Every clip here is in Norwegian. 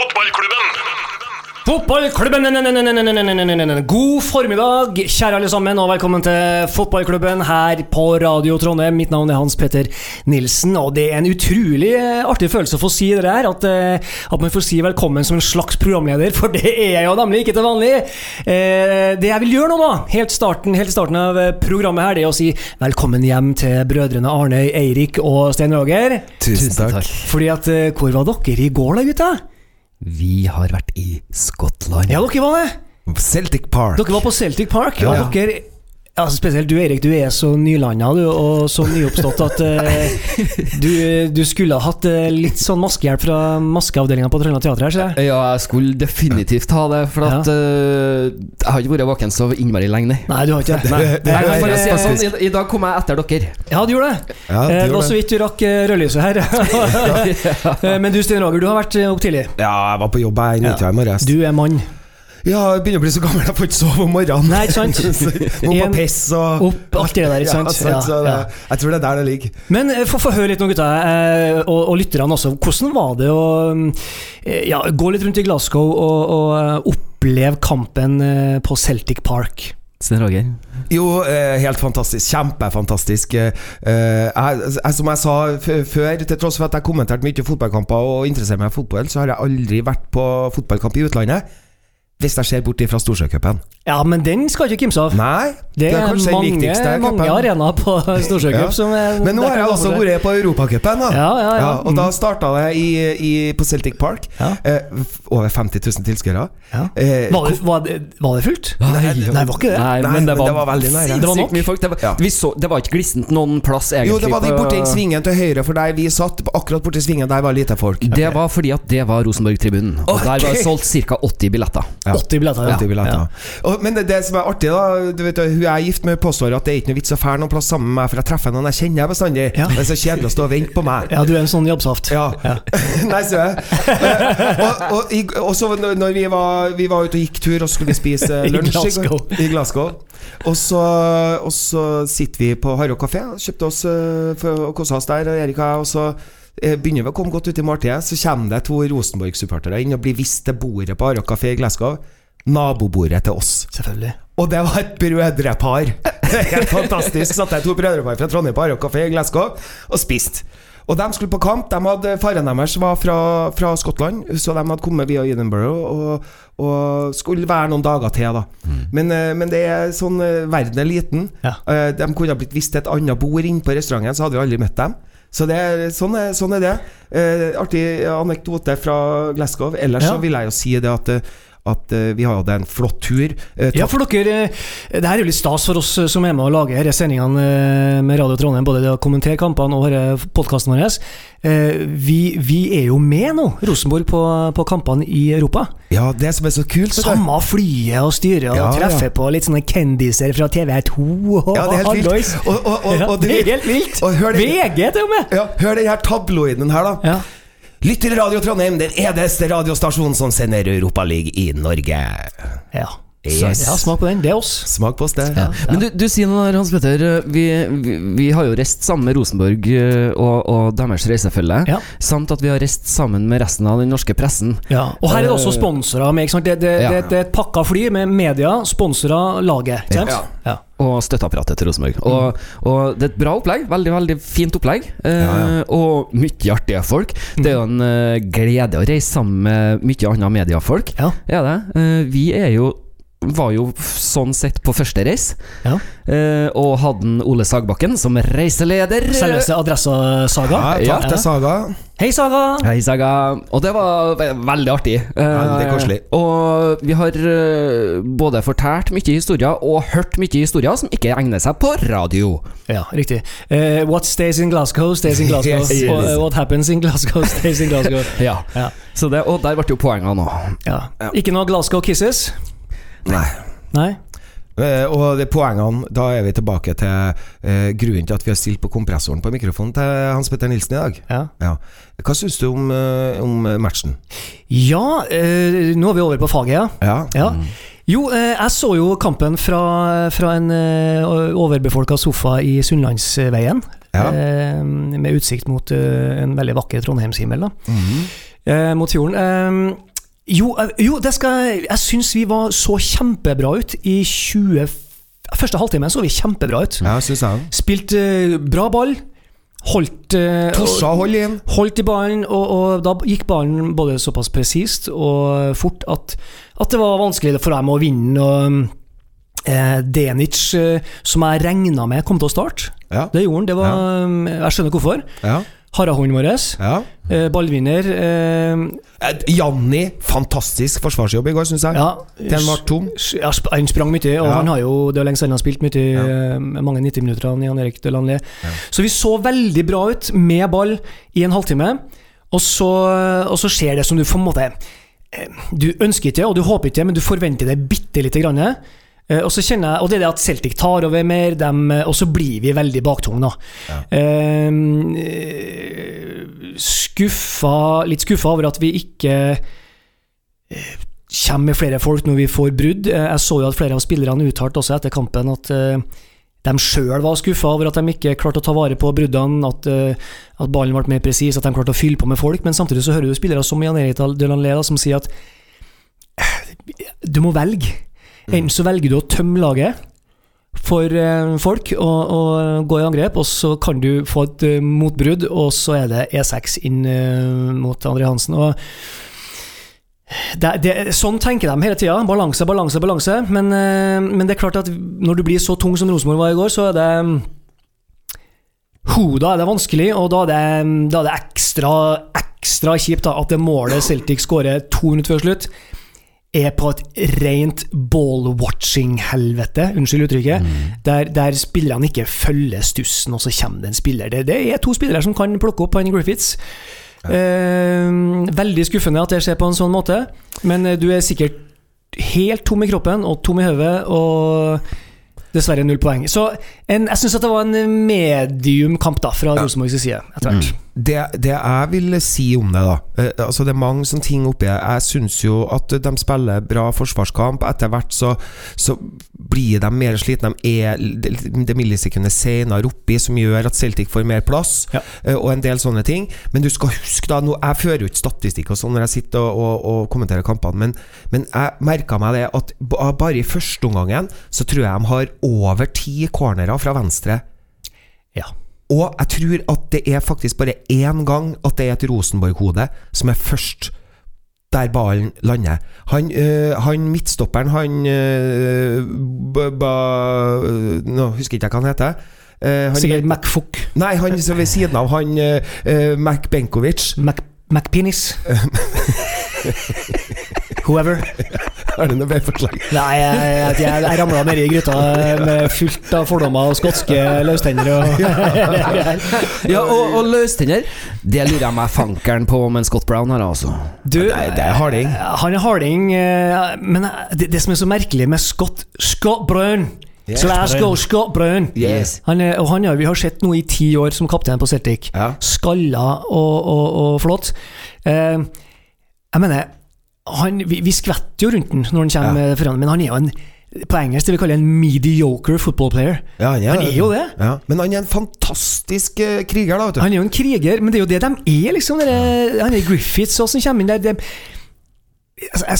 Fotballklubben! Fotballklubben! God formiddag, kjære alle sammen, og velkommen til Fotballklubben her på Radio Trondheim. Mitt navn er Hans Petter Nilsen, og det er en utrolig eh, artig følelse å få si det her. At, eh, at man får si velkommen som en slags programleder, for det er jeg jo nemlig ikke til vanlig. Eh, Det jeg vil gjøre nå, da, helt starten, helt starten av eh, programmet her, det er å si velkommen hjem til brødrene Arnøy, Eirik og Stein Roger. Tusen takk. Fordi at, eh, hvor var dere i går da, gutta? Vi har vært i Skottland. Ja, dere var det. Celtic Park. Dere var på Celtic Park, Ja. og dere altså Spesielt du Erik, du er så nylanda du, og så nyoppstått at uh, du, du skulle ha hatt uh, litt sånn maskehjelp fra maskeavdelinga på Trøndelag Teater her, ser jeg. Ja, jeg skulle definitivt ha det, for at uh, jeg har ikke vært våken så innmari lenge, nei. Nei, du har ikke det. Nei, Nei, nei, for å si det sånn, i, I dag kom jeg etter dere. Ja, du gjorde det. Ja, Det var så vidt du rakk rødlyset her. Men du Stein Roger, du har vært opp tidlig. Ja, jeg var på jobb her i nitida i morges. Du er mann. Ja, jeg begynner å bli så gammel, jeg får ikke sove om morgenen. Nei, ikke sant? Må på piss og Opp, alt det der, ikke sant? Ja, sant, Ja, det, Ja, Jeg tror det er der det ligger. Men eh, få høre litt nå, gutta, eh, og, og lytterne også. Hvordan var det å eh, ja, gå litt rundt i Glasgow og, og oppleve kampen på Celtic Park? Sten Roger. Jo, eh, helt fantastisk. Kjempefantastisk. Jeg, jeg, som jeg sa før, til tross for at jeg kommenterte mye fotballkamper og interesserer meg for fotball, så har jeg aldri vært på fotballkamp i utlandet. Hvis jeg ser bort fra Storsjøcupen. Ja, men den skal ikke kimse av. Nei, Det er, kanskje den mange, mange arenaer på Storsjøcup Ja. som er Men nå har jeg også vært på Europacupen, da. Ja, ja, ja. og da starta det i, i, på Celtic Park. Ja. Eh, over 50 000 tilskuere. Ja. Eh, Var, det, var, var det fullt? Nei, Nei, var ikke det? Nei, Nei, men det men var, det var veldig nære. Det var nok. mye folk. Det var, Ja. vi så, det var ikke glissent noen plass, egentlig. jo, det var de borti den svingen til høyre for der vi satt. Akkurat borti svingen der var lite folk. Det var fordi at det var Rosenborg-tribunen. Og der var det solgt ca. 80 billetter. Ja. 80 billetter, ja. 80 billetter. Og, men det, det som er artig, da du vet, Hun jeg er gift med, påstår at det er ikke noe vits å fære noen plass sammen med meg, for jeg treffer noen jeg kjenner bestandig. Det er så kjedelig å stå og vente på meg. Ja, du er en sånn jobbsaft. Ja. Nei, så jeg. Eh, og, og, og så når vi var, vi var ute og gikk tur og skulle spise lunsj i Glasgow. i Glasgow. Og så, og så sitter vi på Harro kafé, kjøpte oss eh, for å kose oss der, Erik og så begynner vi å komme godt ut i måltidet, så kommer det to Rosenborg-supportere inn og blir vist til bordet på Harro kafé i Glasgow. Nabobordet til oss. Selvfølgelig. Og det var et brødrepar. Helt fantastisk. Satt jeg to brødrepar fra Trondheim på Arrow kafé i Glasgow og spiste. Og de skulle på kamp. De hadde, faren deres var fra, fra Skottland, så de hadde kommet via Edinburgh og, og skulle være noen dager til. da men, eh, men det er sånn eh, verden er liten. Ja. Eh, De kunne ha blitt vist til et annet bord inne på restauranten, så hadde vi aldri møtt dem. Så det er, sånn, er, sånn er det. Eh, artig anekdote fra Glasgow. Ellers Ja. så vil jeg jo si det at, eh, at eh, vi hadde en flott tur. Eh, Ja, for dere eh, Det her er jo litt stas for oss som er med og lager disse sendingene med Radio Trondheim, både det å kommentere kampene og podkasten vår. Vi, vi er jo med nå, Rosenborg, på, på kampene i Europa. Ja, det som er så kult. Samme flyet og styret, og Ja, treffer ja. på litt sånne kendiser fra TV2 og Ja, det er helt vilt. hallois. Og, og, og, Ja, og du- det er helt vilt! Og VG til og med! Ja, hør den her tabloiden her, da. Ja. Lytt til Radio Trondheim, den eneste radiostasjonen som sender Europaliga i Norge. Ja. Yes. ja, smak på den. Det er oss. Smak på oss, det. Ja. Men du, du sier noe der, Hans Petter. Vi, vi, vi har jo reist sammen med Rosenborg eh, og, og deres reisefølge. Ja. Samt at vi har reist sammen med resten av den norske pressen. Ja. Og her er det også sponsorer med. Ikke sant? Det, det, Ja. det, det er et pakka fly med media, sponsorer, laget. Ikke sant? Ja. Ja. Og støtteapparatet til Rosenborg. Og, og det er et bra opplegg. Veldig veldig fint opplegg. Eh, Ja, ja. Og mye artige folk. Det er jo en eh, glede å reise sammen med mye andre mediefolk. Ja. Er det? Eh, vi er jo var jo sånn sett på første reis, Ja. eh, og hadde Ole Sagbakken som reiseleder. Selveste Adressa-saga. Ja, takk til Saga. Hei, Saga! Hei, Saga. Og det var ve veldig artig. Eh, Veldig koselig. Og vi har eh, både fortalt mye historier og hørt mye historier som ikke egner seg på radio. Ja, riktig. Uh, what stays in Glasgow, stays in Glasgow. Yes, yes. Og, what happens in Glasgow, stays in Glasgow. Ja. Ja. Så det, og der ble jo poengene nå. Ja. Ikke noe Glasgow kisses? Nei. Nei? Uh, og det poengene, da er vi tilbake til uh, grunnen til at vi har stilt på kompressoren på mikrofonen til Hans Petter Nilsen i dag. Ja. Ja. Hva syns du om, uh, om matchen? Ja, nå er vi over på faget, ja. Ja. ja. Jo, jeg så jo kampen fra, fra en overbefolka sofa i Sunnlandsveien. Med utsikt mot en veldig vakker Trondheimshimmel, da. Eh, mot fjorden. Jo, eh, jo det skal jeg syns vi var så kjempebra ut i 20... Første halvtime så vi kjempebra ut. Ja, synes jeg. Spilt eh, bra ball. Holdt eh, Torsa inn. Holdt i ballen, og, og da gikk ballen både såpass presist og fort at, at det var vanskelig for dem å vinne. Og eh, Denic, som jeg regna med kom til å starte, Ja. det gjorde han. Det var, Jeg skjønner hvorfor. Ja. Harahånden vår, ja. Eh, ballvinner eh, Eh, Janni, fantastisk forsvarsjobb i går, syns jeg. Ja, Den var tom. Ja, han sprang mye, og Ja. han har jo det er lenge siden han har spilt mye, Ja. mange 90 minutter. han, Jan Erik Delanlé. Så vi så veldig bra ut med ball i en halvtime, og så, og så skjer det som du på en måte Du ønsker ikke, og du håper ikke, men du forventer det bitte lite grann. Eh, Og så kjenner jeg, og det er det at Celtic tar over mer, dem, eh, og så blir vi veldig baktunge, da. Eh, skuffa, litt skuffa over at vi ikke kommer med flere folk når vi får brudd. Jeg så jo at flere av spillerne uttalte også etter kampen at eh, de sjøl var skuffa over at de ikke klarte å ta vare på bruddene, at, eh, at ballen ble mer presis, at de klarte å fylle på med folk. Men samtidig så hører du spillere som Jan Erik Delanlé da, som sier at du må velge. Enten så velger du å tømme laget for eh, folk og, og gå i angrep, og så kan du få et eh, motbrudd, og så er det E6 inn eh, mot André Hansen. Og det, det, sånn tenker de hele tida. Balanse, balanse, balanse. Men, men det er klart at når du blir så tung som Rosenborg var i går, så er det Ho, da er det vanskelig, og da er det, da er det ekstra, ekstra kjipt da, at det målet Celtic skårer to minutter før slutt, er på et rent ball-watching-helvete, unnskyld uttrykket, der, der spillerne ikke følger stussen, og så kommer det en spiller. Det, det er to spillere som kan plukke opp han Griffiths. Eh, veldig skuffende at det skjer på en sånn måte, men eh, du er sikkert helt tom i kroppen og tom i hodet, og dessverre null poeng. Så en, jeg syns det var en medium kamp da, fra Rosenborgs side, etter hvert. Det, det jeg vil si om det, da eh, Altså Det er mange sånne ting oppi det. Jeg syns jo at de spiller bra forsvarskamp. Etter hvert så, så blir de mer slitne. De er det, det millisekundet senere oppi, som gjør at Celtic får mer plass, Ja. eh, og en del sånne ting. Men du skal huske, da nå, Jeg fører jo ikke statistikk og sånn når jeg sitter og, og, og kommenterer kampene, men, men jeg merka meg det at bare i første omgangen så tror jeg de har over ti cornerer fra venstre. Ja. Og jeg tror at det er faktisk bare én gang at det er et Rosenborg-hode som er først der ballen lander. Han, øh, han midtstopperen, han øh, ba, Nå husker ikke jeg hva han heter. Uh, han, Sikkert McFook. Nei, han som ved siden av han uh, øh, Mac Benkovic. Mac, McPenis. Whoever. Har du noe bedre forslag? Nei, jeg, jeg, jeg, jeg ramla nedi gryta med fullt av fordommer og skotske løstenner og Ja, og, og løstenner, det lurer jeg meg fankeren på om en Scott Brown har, altså. Du, Det, det er harding. han er harding, eh, men det, det som er så merkelig med Scott Scott Brown Yes. Glasgow Scott Brown Yes. han er, og han har vi har sett nå i ti år som kaptein på Celtic. Ja. Skalla og, og, og flott. Eh, jeg mener han, vi, vi skvetter jo rundt den når han kommer Ja. foran, men han er jo en på engelsk det vi kaller en mediocre football player. Ja, han, Han er jo det. Ja. Men han er en fantastisk uh, kriger, da, vet du. Han er jo en kriger, men det er jo det de er, liksom. Dere, han er Griffiths og som kommer inn der. Det, jeg,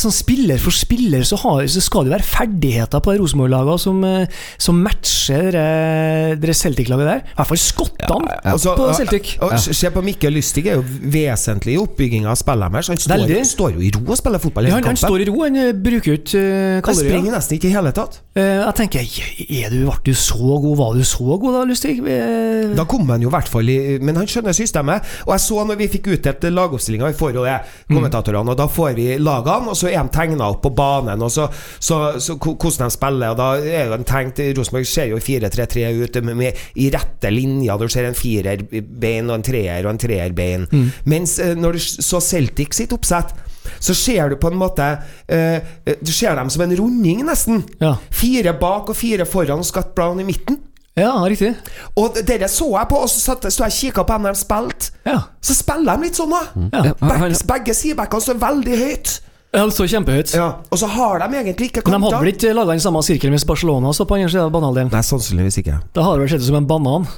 som spiller for spiller, så, har, så skal det være ferdigheter på Rosenborg-laget som, eh, som matcher dere, dere Celtic-laget der. I hvert fall skottene Altså, på Celtic. og Se på Mikkel Lustig, er jo vesentlig i oppbygginga av spillet deres. Han står, står jo i ro og spiller fotball Ja, hele han, han kampen. står i ro, han eh, bruker ut ikke kalorier. Han springer nesten ikke i hele tatt. Eh, jeg tenker, er du, ble du så god? Var du så god da, Lustig? Eh, Da kom han jo i hvert fall i Men han skjønner systemet. Og jeg så når vi fikk utdelt lagoppstillinga, får jo det, kommentatorene, og da får vi lagene, og så er de tegna opp på banen, og så, så, så hvordan de spiller, og da er jo de tenkt Rosenborg ser jo 4-3-3 ut med, med, i rette linjer. Du ser en firerbein og en treer og en treerbein. Mens eh, når du så Celtic sitt oppsett så ser du på en måte eh, Du ser dem som en runding, nesten. Ja. Fire bak og fire foran, Scott Brown i midten. ja, riktig. Og dere så jeg på, og så satt, så jeg kikka på dem de spilte. Ja. Så spiller de litt sånn, da. Ja. Ja, begge sidebackene står veldig høyt. Ja, de står kjempehøyt. Ja, Og så har de egentlig ikke Men de hadde kanter. vel ikke laga den samme sirkelen hvis Barcelona så på andre siden av banaldelen? Nei, sannsynligvis ikke. Da har det vel sett ut som en banan.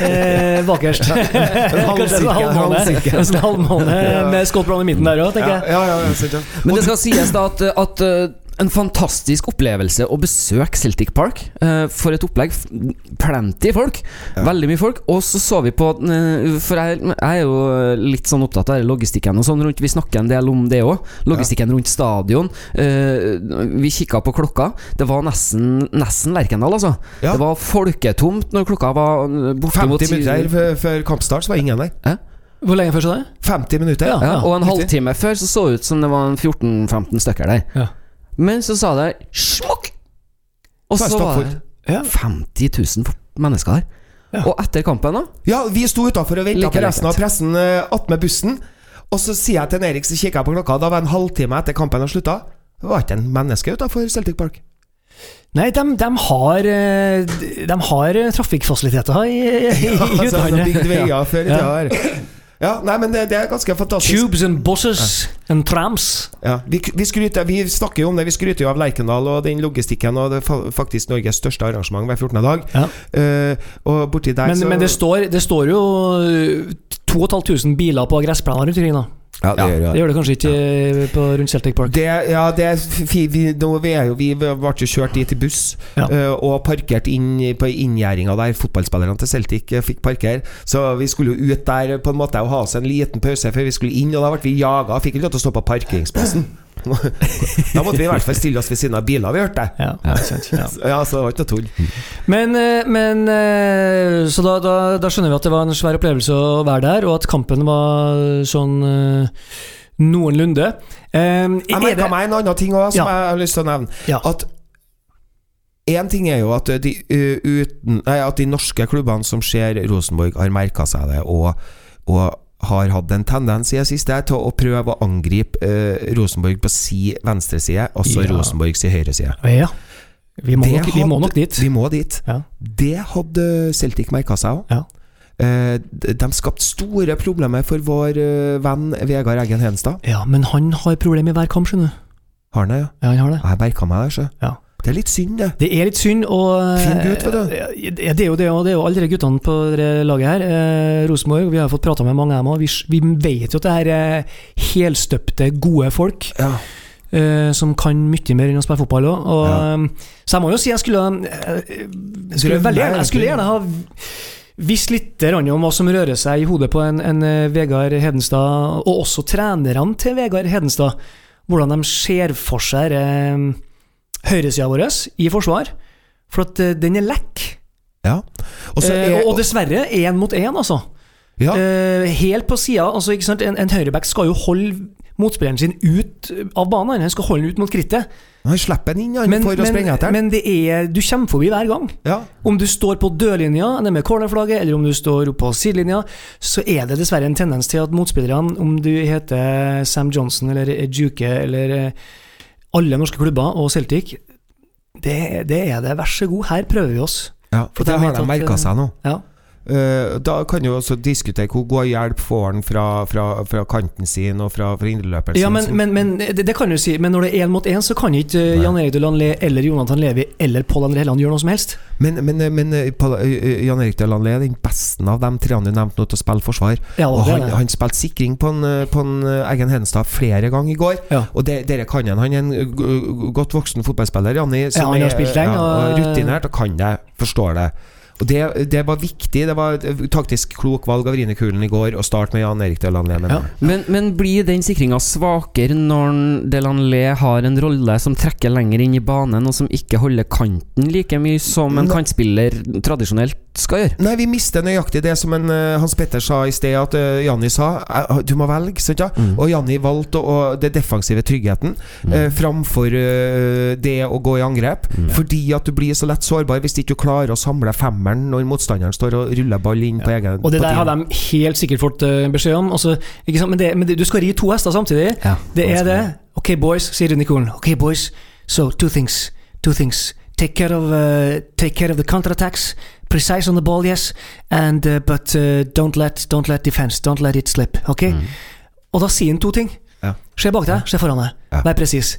eh, bakerst. Kanskje en halvmåne sånn halvmåne med Scott Brown i midten der òg, tenker Ja, jeg. ja, ja, ja, ja. Men det skal sies da at, at uh, en fantastisk opplevelse å besøke Celtic Park. Uh, for et opplegg. Plenty folk. Veldig mye folk. Og så så vi på uh, For jeg, jeg er jo litt sånn opptatt av logistikken og sånn rundt. Vi snakker en del om det òg. Logistikken rundt stadion. Uh, vi kikka på klokka. Det var nesten, nesten Lerkendal, altså. Ja. Det var folketomt når klokka var uh, bortimot 50 minutter før- kampstart så var ingen der. Hvor lenge før så det? 50 minutter. Ja. Ja, og en halvtime før så så det ut som det var 14-15 stykker der. Ja. Men så sa det smokk! Og Så var det Ja. 50 000 mennesker der. Ja. Og etter kampen, da Ja, vi sto utafor og venta Like på resten av pressen uh, attmed bussen. Og så sier jeg til Erik, så kikker jeg på klokka, da var det en halvtime etter kampen har slutta. Det var ikke en menneske utafor Celtic Park. Nei, de, de har eh, De har eh, trafikkfasiliteter i, i, i Altså, altså, utlandet. bygd veier før i Ja. tida. Ja, nei, men det, det er ganske fantastisk. Tubes and buses and trams. Ja, vi, vi, skryter, vi snakker jo om det, vi skryter jo av Lerkendal og den logistikken, og det er faktisk Norges største arrangement hver 14. dag. Ja. Uh, og borti der Men, så men det, står, det står jo eh, 2500 biler på gressplenen rundt omkring, da. Ja, det Ja, gjør ja. det gjør det kanskje ikke ja. på rundt Celtic Park. Det, ja, det er vi, nå, vi, er jo, vi ble jo kjørt dit i buss eh, og parkert inn på inngjerdinga der fotballspillerne til Celtic eh, fikk parkere. Så vi skulle jo ut der på en måte og ha oss en liten pause før vi skulle inn, og da ble vi jaga. Fikk ikke lov til å stå på parkeringsplassen. Da måtte vi i hvert fall stille oss ved siden av biler, vi hørte det. Ja. Ja. Ja, så det var ikke noe tull. Men, eh, men eh, Så da, da, da skjønner vi at det var en svær opplevelse å være der, og at kampen var sånn eh, noenlunde. Um, Jeg er merka meg en annen ting òg, som jeg har lyst til å nevne. At Én ting er jo at de, uh, uten, nei, at de norske klubbene som ser Rosenborg, har merka seg det og, og har hatt en tendens i det siste til å prøve å angripe eh, Rosenborg på si venstreside, altså Ja. Rosenborg høyre høyreside. Ja. Vi må, nok, vi må nok dit. Vi må dit. Ja. Det hadde Celtic merka seg òg. Ja. Eh, de skapte store problemer for vår eh, venn Vegard Eggen Henstad. ja, men han har problemer i hver kamp, skjønner du. Har han det, ja? Ja, han har det. Jeg merka meg det. Ja. Det er litt synd, det. Det er litt synd, og Fin gutt, vet du. Ja, det er jo det, og det er jo alle de guttene på det laget her. Eh, Rosenborg, vi har fått prata med mange av dem, òg. vi, vi vet jo at det her er helstøpte, gode folk. Ja. eh, som kan mye mer enn å spille fotball òg. Og, Ja. eh, Så jeg må jo si jeg skulle eh, Jeg skulle, veldig gjerne, jeg skulle gjerne ha visst litt om hva som rører seg i hodet på en, en eh, Vegard Hedenstad, og også trenerne til Vegard Hedenstad. Hvordan de ser for seg eh, høyresida vår i forsvar. For at eh, den er lekk. ja. Eh, er og, og dessverre én mot én, altså. ja. Eh, helt på sida. Altså, en, en høyreback skal jo holde motspilleren sin ut av banen. Han skal holde den ut mot krittet. Han slipper den inn han, Men, for å sprenge etter men det er, du kommer forbi hver gang. Ja. Om du står på dørlinja med cornerflagget, eller om du står på sidelinja, så er det dessverre en tendens til at motspillerne, om du heter Sam Johnson eller Juke eller eh, alle norske klubber og Celtic, det, det er det. Vær så god, her prøver vi oss. ja, For det har de merka seg nå. Ja. Eh, da kan du også diskutere hvor god hjelp får han fra, fra, fra kanten sin og fra, fra indreløperen Ja, men, men, men det, det kan du si, men når det er én mot én, så kan ikke eh, Nei. Jan Erik Delanlé eller Jonathan Levi eller Pål André Helland gjøre noe som helst. men, men, men eh, Jan Erik Delanlé er den beste av de han du nevnte nå til å spille forsvar. Ja, og han, han spilte sikring på en, på en Eggen Henstad flere ganger i går. Ja. Og det, dere kan han. Han er en godt voksen fotballspiller, Janni. som han har spilt lenge, ja, og og- rutinert og kan det. Forstår det. Og det, det var viktig. Det var taktisk klok valg av Rine Kulen i går å starte med Jan Erik Delanlé. Ja. Men, men blir den sikringa svakere når Delanlé har en rolle som trekker lenger inn i banen, og som ikke holder kanten like mye som en kantspiller tradisjonelt skal gjøre? Nei, vi mister nøyaktig det som en, eh, Hans Petter sa i sted, at uh, Janni sa eh, du må velge. Sant, ja? Mm. Og Janni valgte å, det defensive tryggheten eh, framfor uh, det å gå i angrep. Mm. Fordi at du blir så lett sårbar hvis ikke du klarer å samle femmeren når motstanderen står og ruller ball inn på egen Og det der har de helt sikkert fått eh, beskjed om. Også, ikke sant? Men, det, men det, du skal ri to hester samtidig. Ja, Det er det. Ok, boys, sier Rune Kulen. Ok, boys, so two things. Two things. Take care of, uh, take care of the counterattacks. Precise on the ball, yes. And, uh, but uh, don't, let, don't let defense. Don't let it slip. Ok? Mm. Og da sier han to ting. Se bak deg, se foran deg. Vær presis.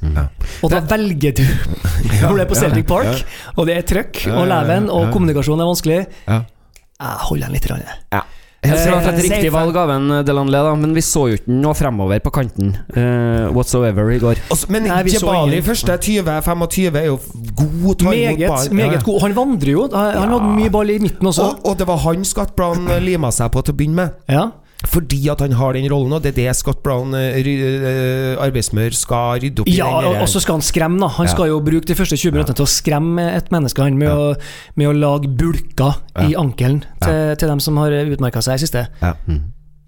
Og da velger du Når du er på Celtic Park, og det er trøkk og leven, og ja. kommunikasjon er vanskelig. Jeg holder den litt. Ja. Helt klart et Eh, riktig valg av en Delanley, da, men vi så jo ikke noe fremover på kanten uh, whatsoever i går. Og men Nei, Jebali første 20-25 er jo god ta imot Meget, ball. meget god. Han vandrer jo. Han ja. hadde mye ball i midten også. Og, og det var han Scott Brown eh, lima seg på til å begynne med. Ja. Fordi at han har den rollen, og det er det Scott Brown, eh, eh, arbeidsmør, skal rydde opp i. Ja, og så skal han skremme, da. Han Ja. skal jo bruke de første 20 minuttene til å skremme et menneske han med, å, med å lage bulker i ankelen til, til dem som har utmerka seg i siste. Ja.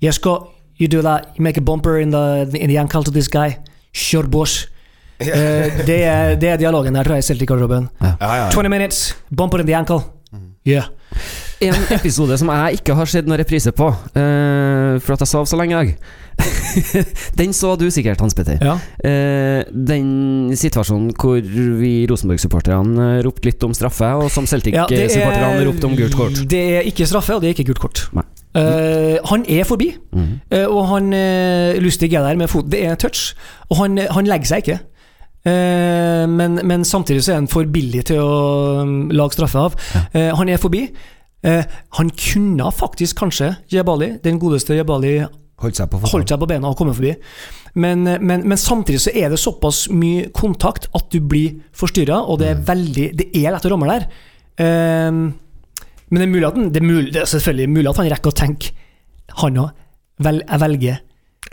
Jeg skal you do that. You make a bumper in the, in the ankle to this guy. Kjør bosh. uh, det, er, det er dialogen der, tror jeg, i Celtic-garderoben. Ja, ja, ja. 20 minutes, bumper in the ankle. Yeah. En episode som jeg ikke har sett noen reprise på, uh, for at jeg sov så lenge i dag. den så du sikkert, Hans Petter. Ja. Uh, den situasjonen hvor vi Rosenborg-supporterne eh, ropte litt om straffe, og som Celtic-supporterne ja, ropte om gult kort. Det er ikke straffe, og det er ikke gult kort. Nei. Uh, han er forbi, mm eh, og han Lustig er der med fot. Det er touch, og han, han legger seg ikke. Men, men samtidig så er han for billig til å um, lage straffe av. Eh, han er forbi. Eh, han kunne faktisk kanskje, Jebali, den godeste Jebali, Holdt seg på holdt seg på bena og kommet forbi. Men, eh, men, men samtidig så er det såpass mye kontakt at du blir forstyrra, og det er veldig Det er lett å ramle der. Eh, men det er, mulig at den, det, er mulig, det er selvfølgelig mulig at han rekker å tenke Han òg. Vel, jeg velger.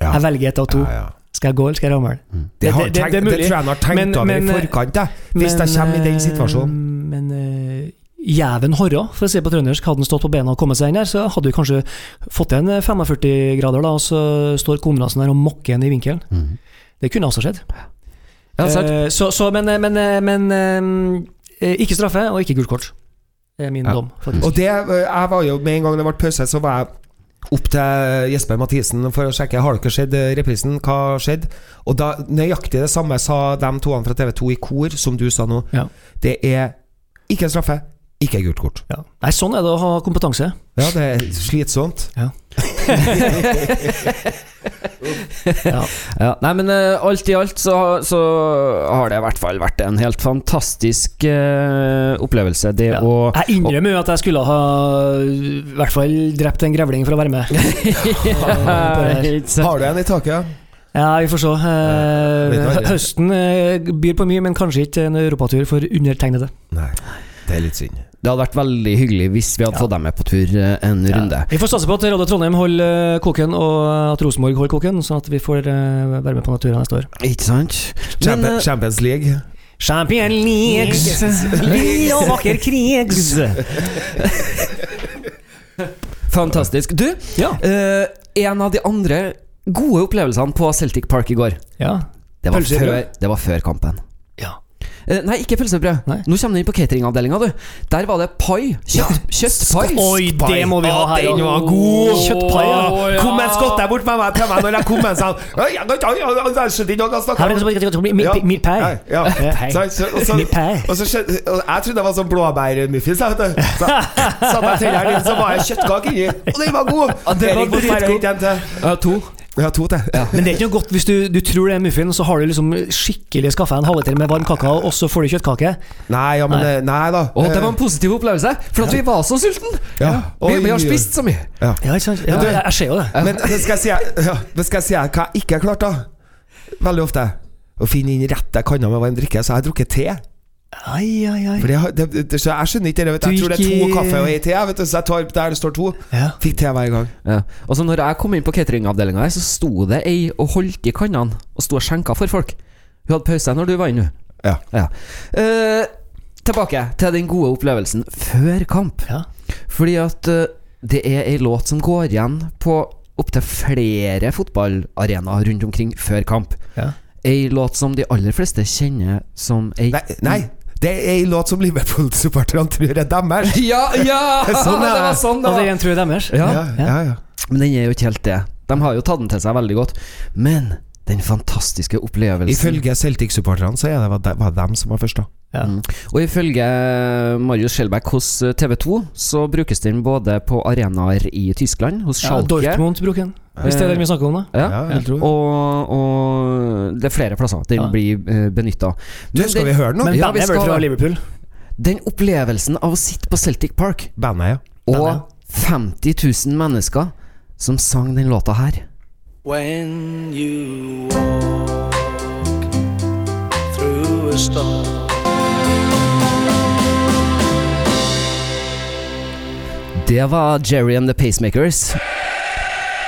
Ja. Jeg velger ett av to. Ja, ja. Skal jeg gå, eller skal jeg ramle? Det, det- det- det det, tror jeg han har tenkt over i forkant, jeg. Hvis jeg kommer i den eh, situasjonen. Men jæven horra, for å si på trøndersk, hadde han stått på bena og kommet seg inn der, så hadde vi kanskje fått en 45 grader, da, og så står Konradsen der og mokker en i vinkelen. Mm. Det kunne også skjedd. Ja. Eh, så, så, men men, eh, men eh, ikke straffe, og ikke gult kort. Det er min Ja. dom, faktisk. Og det, eh, jeg var jo med en gang det ble pause, så var jeg opp til Jesper Mathisen for å sjekke Har dere sett eh, reprisen. Hva skjedde? Og da nøyaktig det samme sa de toene fra TV2 i kor, som du sa nå. Ja. Det er ikke straffe, ikke gult kort. Ja. Nei, sånn er det å ha kompetanse. Ja, det er slitsomt. Ja. Ja, nei, men uh, alt i alt så, så har det i hvert fall vært en helt fantastisk uh, opplevelse. Det Ja. å Jeg innrømmer jo at jeg skulle ha i hvert fall drept en grevling for å være med. Har du en i taket? Ja, vi får se. Hva? høsten byr på mye, men kanskje ikke en europatur for undertegnede. Nei, det er litt synd. Det hadde vært veldig hyggelig hvis vi hadde Ja. fått dem med på tur en en runde. Vi får satse på at Radio Trondheim holder eh, koken, og at Rosenborg holder koken, sånn at vi får eh, være med på naturen neste år. Ikke sant? Men, Champions, League. Champions League. Champion Leagues, lille og vakker krigs. fantastisk. Du, Ja. eh, en av de andre gode opplevelsene på Celtic Park i går, ja. det var, før, det var før kampen. Eh, nei, ikke pølsebrød. Nei. Nå kommer du inn på cateringavdelinga, du. Der var det pai. Kjøtt, kjøttpai. Oi, det må vi ha her. den var god. Kjøttpai, ja. Kom en skott der bort med meg til meg når jeg kom med en sånn jeg vet ikke, hva han snakker Her om. Mitt så, og så, skjønte, jeg trodde det var sånn blåbærmuffins. jeg, vet du. Så satte jeg tennene inn, så var jeg kjøttkake inni. Og den var god! det var Erik god. bare dritgod. en til. Ja, to. Ja, to til. Men det er ikke noe godt hvis du, du tror det er muffin, så har du liksom skikkelig skaffa en halvliter med varm kakao, og så får du kjøttkake. Nei, ja, men Nei. eh, Nei da. Å, det var en positiv opplevelse, for at vi var så sultne! Ja. Vi, vi har spist så mye. Ja. Ja, ikke sant? Ja, du- jeg, jeg ser jo det. Men det skal jeg si, ja, det skal jeg si hva jeg ikke har klart, da. Veldig ofte. Å finne inn rette kanna med varm drikke. Så jeg har drukket te. Ai, ai, ai. For det, det, det, så jeg skjønner ikke det. Vet. Jeg tror det er to kaffe og ei te. Vet du, så jeg tar der det står to. Ja. Fikk te hver gang. Ja. Og så når jeg kom inn på cateringavdelinga, her, så sto det ei og holdt i kannene og sto og skjenka for folk. Hun hadde pause når du var inne. Ja. Eh, tilbake til den gode opplevelsen før kamp. Ja. Fordi at uh, det er ei låt som går igjen på opptil flere fotballarenaer rundt omkring før kamp. Ja. Ei låt som de aller fleste kjenner som ei Nei, nei, det er ei låt som Liverpool-supporterne tror er deres. Ja, ja! Sånn er det var sånn da. Og det er en tror jeg deres. Ja. ja, ja, ja. Men den er jo ikke helt det. De har jo tatt den til seg veldig godt. Men den fantastiske opplevelsen Ifølge Celtic-supporterne så er det var de, var dem som var først, da. Ja. Mm. Og ifølge Marius Schjelbeck hos TV 2 så brukes den både på arenaer i Tyskland, hos Ja, Schalke Dortmund bruker den. Hvis det er det vi snakker om, da. Ja. Ja. Og, og det er flere plasser den Ja. blir uh, benytta. Skal vi høre den nå? Men Ja, bandet vi er vel skal- fra Liverpool? Den opplevelsen av å sitte på Celtic Park ja. Bandet. og 50 000 mennesker som sang den låta her. When you walk through a storm. Det var Jerry and the Pacemakers.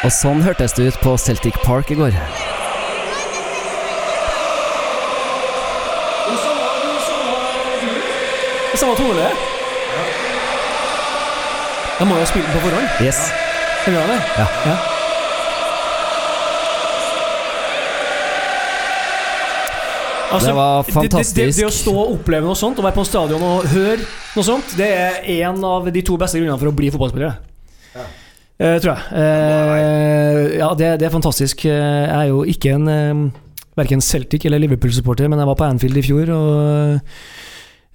Og sånn hørtes det ut på Celtic Park i går. Det samme tone? Da må jo spille den på forhånd. Yes. Skal vi bra, det? Ja. Altså, Det var Det, det, det, det å stå og oppleve noe sånt, og være på stadion og høre noe sånt, det er en av de to beste grunnene for å bli fotballspiller. Eh, tror jeg. Uh, ja, det, det er fantastisk. Eh, Jeg er jo ikke en uh, verken Celtic eller Liverpool-supporter, men jeg var på Anfield i fjor og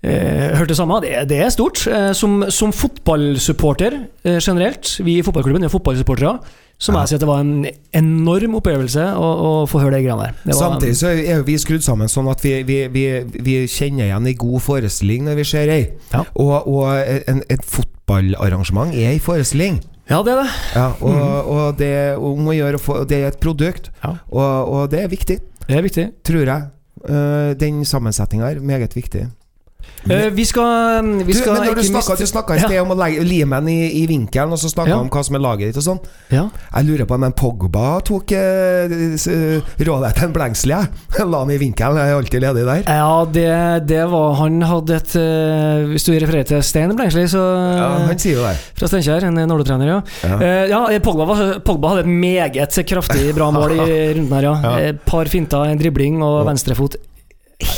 eh, hørte det samme. Det, det er stort. Som, som fotballsupporter generelt, vi i fotballklubben er fotballsupportere, så må jeg si at det var en enorm opplevelse å, å få høre de greiene der. Samtidig så er vi skrudd sammen sånn at vi, vi, vi, vi kjenner igjen en god forestilling når vi ser ei. Ja. Og, og en, et fotballarrangement er ei forestilling. Ja, det er det. Ja, og, og det gjøre Det er et produkt, Ja. og, og det er viktig, Det er viktig. tror jeg. Eh, den sammensetninga er meget viktig. Eh, vi skal, vi Du, skal du snakka, du snakka i sted om å legge limen i, i vinkelen, og så snakka Ja. om hva som er laget ditt og sånn. Ja. Jeg lurer på om en Pogba tok eh, rådet til en Blengsli, jeg. La han i vinkelen, jeg er alltid ledig der. Ja, det, det var Han hadde et uh, Hvis du refererer til Stein Blengsli, så Ja, han sier jo det. Fra Steinkjer, en Nordli-trener, ja. Ja. uh, ja, Pogba, var, Pogba hadde et meget kraftig bra mål i runden her, ja. Ja. Et par finter, en dribling og venstrefot.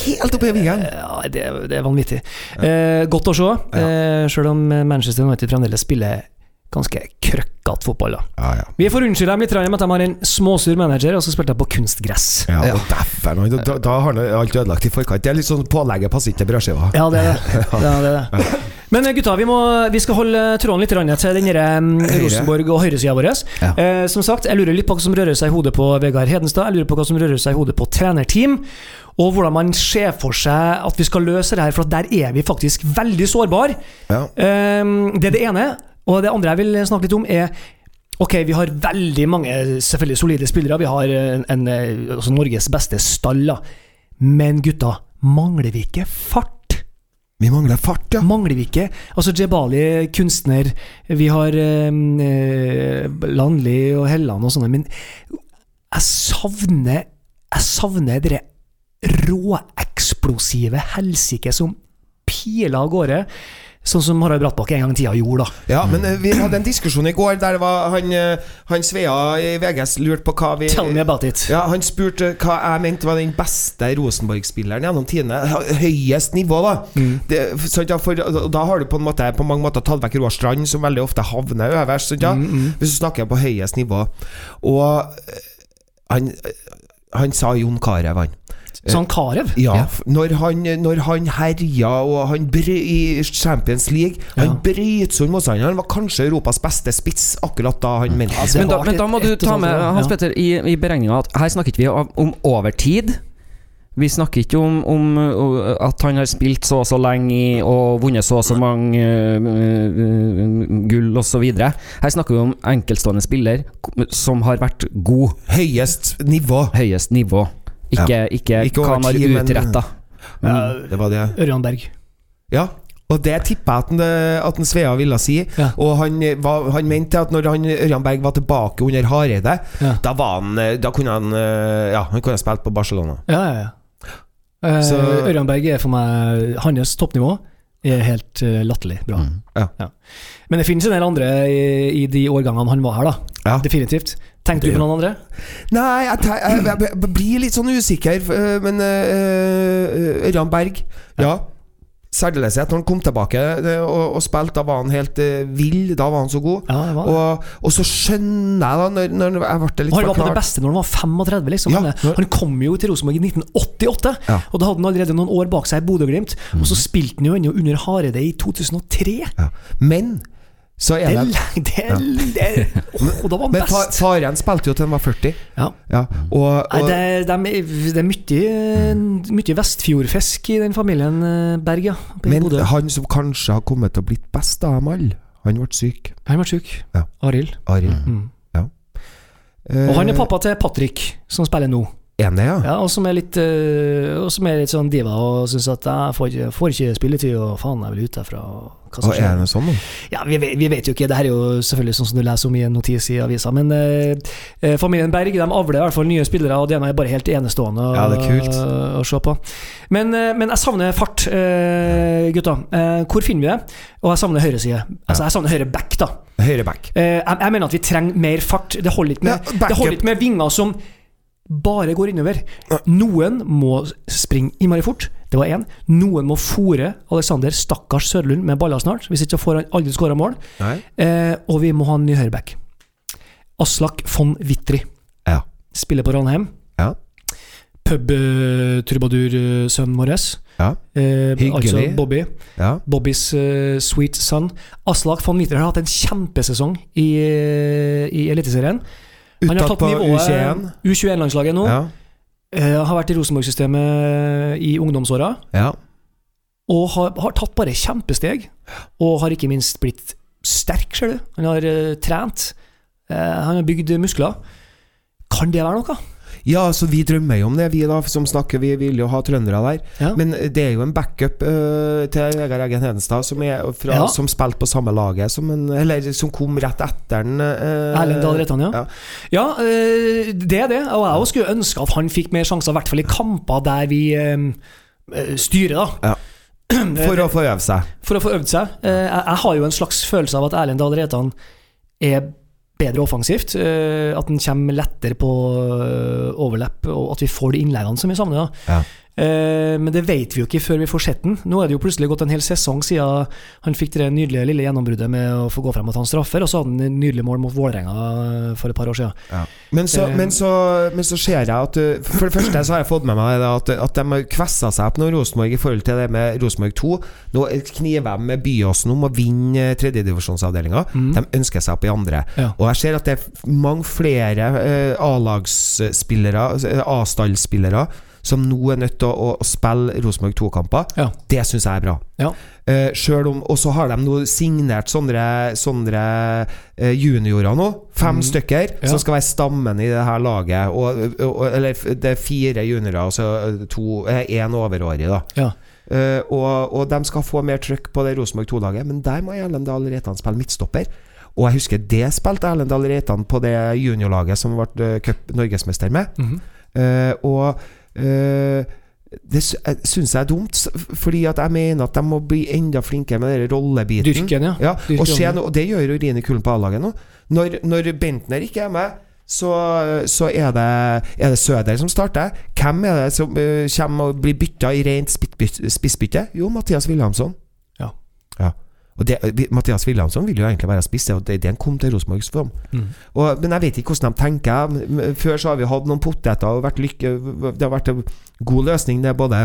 Helt oppe i vingene. Ja, det, det er vanvittig. Eh, godt å se, eh, sjøl om Manchester United fremdeles spiller ganske krøkkete fotball. da Ja, ja. Vi får unnskylde dem litt med at de har en småsur manager, og så spilte de på kunstgress. Ja, Ja. og noe, da, da, da har han alt ødelagt i forkant. Det er litt sånn pålegget passer ikke til brødskiva. Ja, det er det. Ja, det, er det. Men eh, gutta, vi, må, vi skal holde tråden litt til den der, um, Høyre. Rosenborg og høyresida vår. Ja. Eh, som sagt, jeg lurer litt på hva som rører seg i hodet på Vegard Hedenstad. Jeg lurer på hva som rører seg i hodet på trenerteam. Og hvordan man ser for seg at vi skal løse det her, for der er vi faktisk veldig sårbare. Ja. Eh, det er det ene. Og det andre jeg vil snakke litt om, er Ok, vi har veldig mange selvfølgelig solide spillere. Vi har en, en, eh, altså Norges beste stall. Men gutta, mangler vi ikke fart? Vi mangler fart, ja. Mangler vi ikke Altså Jebali, kunstner, vi har eh, Landli og Helland og sånne, men jeg savner Jeg savner det råeksplosive helsike som piler av gårde. Sånn som Harald Brattbakke en gang i tida gjorde, da. Ja, men eh, vi hadde en diskusjon i går der var han, eh, han Svea i VGS lurte på hva vi Tell me about it. ja, Han spurte hva jeg mente var den beste Rosenborg-spilleren gjennom tidene. Høyest nivå, da. Det, sant, ja, for, da har du på en måte På mange måter tatt vekk Roar Strand, som veldig ofte havner øverst. Sant, ja? Hvis du snakker på høyest nivå. Og eh, han, han sa Jon Carew, han. Sånn Karev. Ja, Ja. Når, han, når han herja og han bry, i Champions League Ja. Han brøt sånn motstander. Han var kanskje Europas beste spiss akkurat da han meldte seg. Men da, men da må du ta med Hans ja. Petter i, i beregninga at her snakker vi om, om overtid. Vi snakker ikke om, om at han har spilt så og så lenge og vunnet så og så mange uh, uh, gull osv. Her snakker vi om enkeltstående spiller som har vært god. Høyest nivå. Høyest nivå. Ikke, ikke, Ikke hva han har utretta. Ja, Det var det. Ørjan Berg. Ja. Og det tipper jeg at, den- at den Svea ville si. Ja. Og han, var, han mente at når han, Ørjan Berg var tilbake under Hareide, Ja. da, var han, da kunne han eh, Ja, han kunne spilt på Barcelona. Ja, ja, ja. Eh, Så- Ørjan Berg er for meg Hans toppnivå er helt eh, latterlig bra. Mm. Ja. Men det finnes en del andre i, i de årgangene han var her, da. Ja. Definitivt. Tenkte du på noen andre? Nei, jeg, jeg, jeg, jeg blir litt sånn usikker, øh, men øh, Ørjan Berg Ja. Særdeleshet når han kom tilbake øh, og, og spilte, da var han helt øh, vill. Da var han så god. Ja, det var. Og, og så skjønner jeg, da, når, når jeg ble litt Han var på det beste når han var 35, liksom. Ja, han, kom jo til Rosenborg i 1988, Ja. og da hadde han allerede noen år bak seg i Bodø-Glimt. Og så spilte han jo ennå under Hareide i 2003. ja. Men Så er Det det det, er- det, er- Åh, da var best! Men faren spilte jo til han var 40. Ja. Ja, og, Nei, og, det, er- det er mye, mye Vestfjordfisk i den familien eh, Berg, ja. men Bodø. han som kanskje har kommet til å blitt best av dem alle, han ble syk. Han ble syk. Ja. Arild. Arild. Mm. Ja. Og han er pappa til Patrick, som spiller nå. Det, ja? Ja, og som er litt, eh, og som er litt sånn diva og syns at jeg får får ikke spilletid, og faen, jeg vil ut derfra. og Hva som Og er det sånn, da? Ja, vi vi vet jo ikke, det her er jo selvfølgelig sånn som du leser om i en notis i avisa, men eh, eh, familien Berg de avler i hvert fall nye spillere, og det er bare helt enestående å, Ja, det er kult. å se på. Men, eh, men jeg savner fart, eh, gutta. Eh, hvor finner vi det? Og jeg savner høyreside. Altså, jeg savner høyre back, da. Høyre back. Jeg, jeg mener at vi trenger mer fart. Det holder ikke med, Ja, det holder ikke med vinger som bare går innover. Noen må springe innmari fort. Det var én. Noen må fòre Alexander Stakkars Sørlund med baller snart, hvis ikke får han aldri skåra mål. Eh, og vi må ha en ny høyreback. Aslak von Witry. Ja. Spiller på Ranheim. Ja. Pub-trubadur-sønnen vår. Ja. Eh, Hyggelig. altså Bobby. Ja. Bobbys uh, sweet son. Aslak von Witry har hatt en kjempesesong i, eh, i Eliteserien. Han har tatt på nivået U21. U21-landslaget nå. Ja. Uh, har vært i Rosenborg-systemet i ungdomsåra. ja. Og har, har tatt bare kjempesteg. Og har ikke minst blitt sterk, ser du. Han har uh, trent. Uh, han har bygd muskler. Kan det være noe? Ja, så vi drømmer jo om det, vi da, som snakker. Vi vil jo ha trøndere der. Ja. Men det er jo en backup uh, til Vegard Eggen Hedenstad, som, fra, Ja. som spilte på samme laget som en, Eller som kom rett etter den. Uh, Erlend Dahl Reitan, ja. ja. Eh, det er det. Og jeg skulle ønske at han fikk mer sjanser, i hvert fall i kamper der vi eh, styrer, da. Ja. For å få øvd seg. For å få øvd seg. Jeg, jeg har jo en slags følelse av at Erlend Dahl Reitan er bedre offensivt. eh, At den kommer lettere på overlepp, overlapp, og at vi får de innleggene som vi savner. Ja. Eh, Men det vet vi jo ikke før vi får sett den. Nå er det jo plutselig gått en hel sesong siden han fikk det nydelige lille gjennombruddet med å få gå frem og ta en straffer, og så hadde han nydelig mål mot Vålerenga for et par år siden. Men, så, Eh. men, så, men så ser jeg at For det første så har jeg fått med meg at, at de har kvessa seg opp nå, Rosenborg, i forhold til det med Rosenborg 2. Nå kniver de med Byåsen om å vinne tredjedivisjonsavdelinga. De ønsker seg opp i andre. Mm. Ja. Og jeg ser at det er mange flere eh, A-lagsspillere, A-stallspillere, som nå er nødt til å, å spille Rosenborg 2-kamper. Ja. Det syns jeg er bra. Ja. Uh, selv om, og så har de nå signert sånne, sånne uh, juniorer nå. Fem stykker Mm. Ja. som skal være stammen i det her laget. Og, og, eller det er fire juniorer, altså to én overårig, da. Ja. Uh, og, og de skal få mer trøkk på det Rosenborg 2-laget, men der må Erlend Dahl Reitan spille midtstopper. Og jeg husker det spilte Erlend Dahl Reitan på det juniorlaget som ble eh, cup norgesmester med. Mm -hmm. uh, og eh, det sy- jeg syns jeg er dumt, fordi at jeg mener at de må bli enda flinkere med den rollebiten. Dyrken, ja. Ja, og, se og det gjør jo Rine Kullen på A-laget nå. Når, når Bentner ikke er med, så, så er, det, er det Søder som starter. Hvem er det som uh, kommer og blir bytta i rent spissbytte? Jo, Mathias Wilhelmsson. Og det, Mathias Wilhelmsson vil jo egentlig være spiss, og det er det han kom til Rosenborgs form. Mm. Og, men jeg vet ikke hvordan de tenker. Før så har vi hatt noen poteter og lykke, det har vært en god løsning. Det er både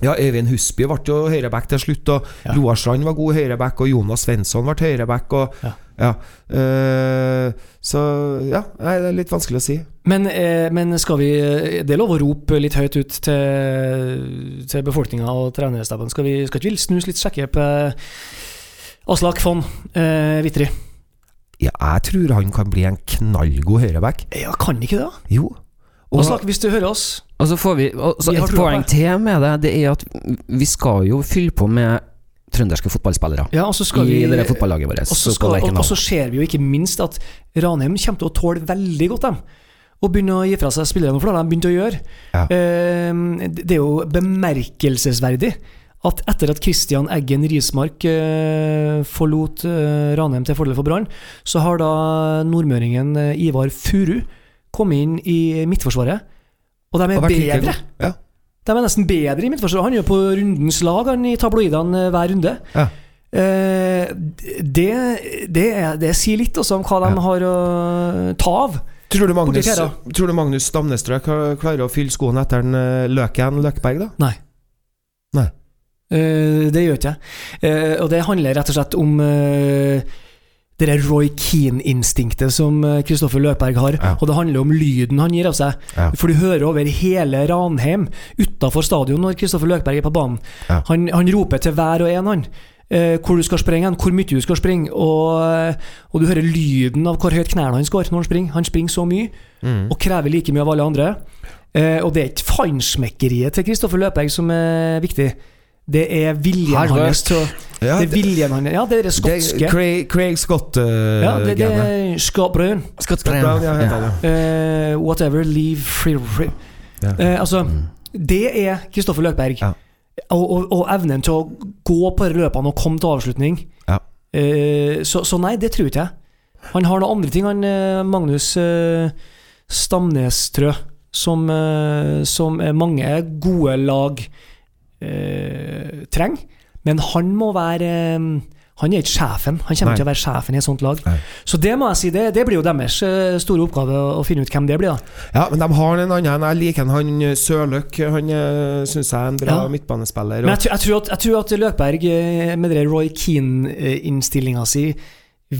ja, Øyvind Husby ble jo høyreback til slutt, og Ja. Roar Strand var god høyreback, og Jonas Svensson ble høyreback. Og, Ja. ja. Eh, så ja, nei, det er litt vanskelig å si. Men, eh, men skal vi eh, Det er lov å rope litt høyt ut til, til befolkninga og trenerstaben. Skal, vi, skal ikke vi snus litt sjekke på Aslak von eh, Wittry? Ja, jeg tror han kan bli en knallgod høyreback. Ja, kan ikke det? Jo. Og, Aslak, hvis du hører oss Og så får vi og så Vi Et poeng til med det, det er at vi skal jo fylle på med trønderske fotballspillere Ja, og så skal vi i det der fotballaget vårt. Og så, Så skal, og, og så ser vi jo ikke minst at Ranheim kommer til å tåle veldig godt dem. Og begynne å gi fra seg spillerne, for det har de begynt å gjøre. Ja. Eh, det er jo bemerkelsesverdig at etter at Christian Eggen Rismark eh, forlot eh, Ranheim til fordel for Brann, så har da nordmøringen eh, Ivar Furu kommet inn i Midtforsvaret. Og de er bedre. Ja. De er nesten bedre i Midtforsvaret. Han er jo på rundens lag han i tabloidene eh, hver runde. Ja. Eh, det, det, er, det sier litt også om hva de Ja. har å ta av. Tror du Magnus, tror du Magnus Stamnestrø klarer å fylle skoene etter en, eh, Løken Løkberg, da? Nei. Nei. Eh, det gjør ikke jeg. Eh, og det handler rett og slett om eh, det der Roy Keane-instinktet som Kristoffer Løkberg har. Ja. Og det handler om lyden han gir av seg. Ja. For du hører over hele Ranheim utafor stadion når Kristoffer Løkberg er på banen. Ja. Han, han roper til hver og en, han. eh, hvor du skal springe, hen, hvor mye du skal springe. Og, og du hører lyden av hvor høyt knærne hans går når han springer. Han springer så mye Mm. og krever like mye av alle andre. Eh, og det er ikke fansmekkeriet til Kristoffer Løkberg som er viktig. Det er viljen hans til å Ja, Det er viljen hans Ja, det er det det er Craig, Craig Scott. Uh, ja, det, det er Scott Brown. Scott Brown, ja, han, ja. Eh, whatever, leave free, free. Ja. Uh, altså, det er Kristoffer Løkberg. Ja. Og, og, og evnen til å gå på løpene og komme til avslutning. Ja. Uh, så, så nei, det tror ikke jeg. Han har noen andre ting, han Magnus Stamnes Stamnestrø, som, som mange gode lag eh, trenger. Men han må være eh, Han er ikke sjefen. Han kommer Nei. ikke til å være sjefen i et sånt lag. Nei. Så det må jeg si, det, det blir jo deres eh, store oppgave å, finne ut hvem det blir. da Ja, men de har en annen. Jeg liker han, han eh, Sørløk. Han syns jeg er en bra Ja. midtbanespiller. Men jeg, tror- jeg, tror at, jeg tror at Løkberg, med det Roy Keane-innstillinga si,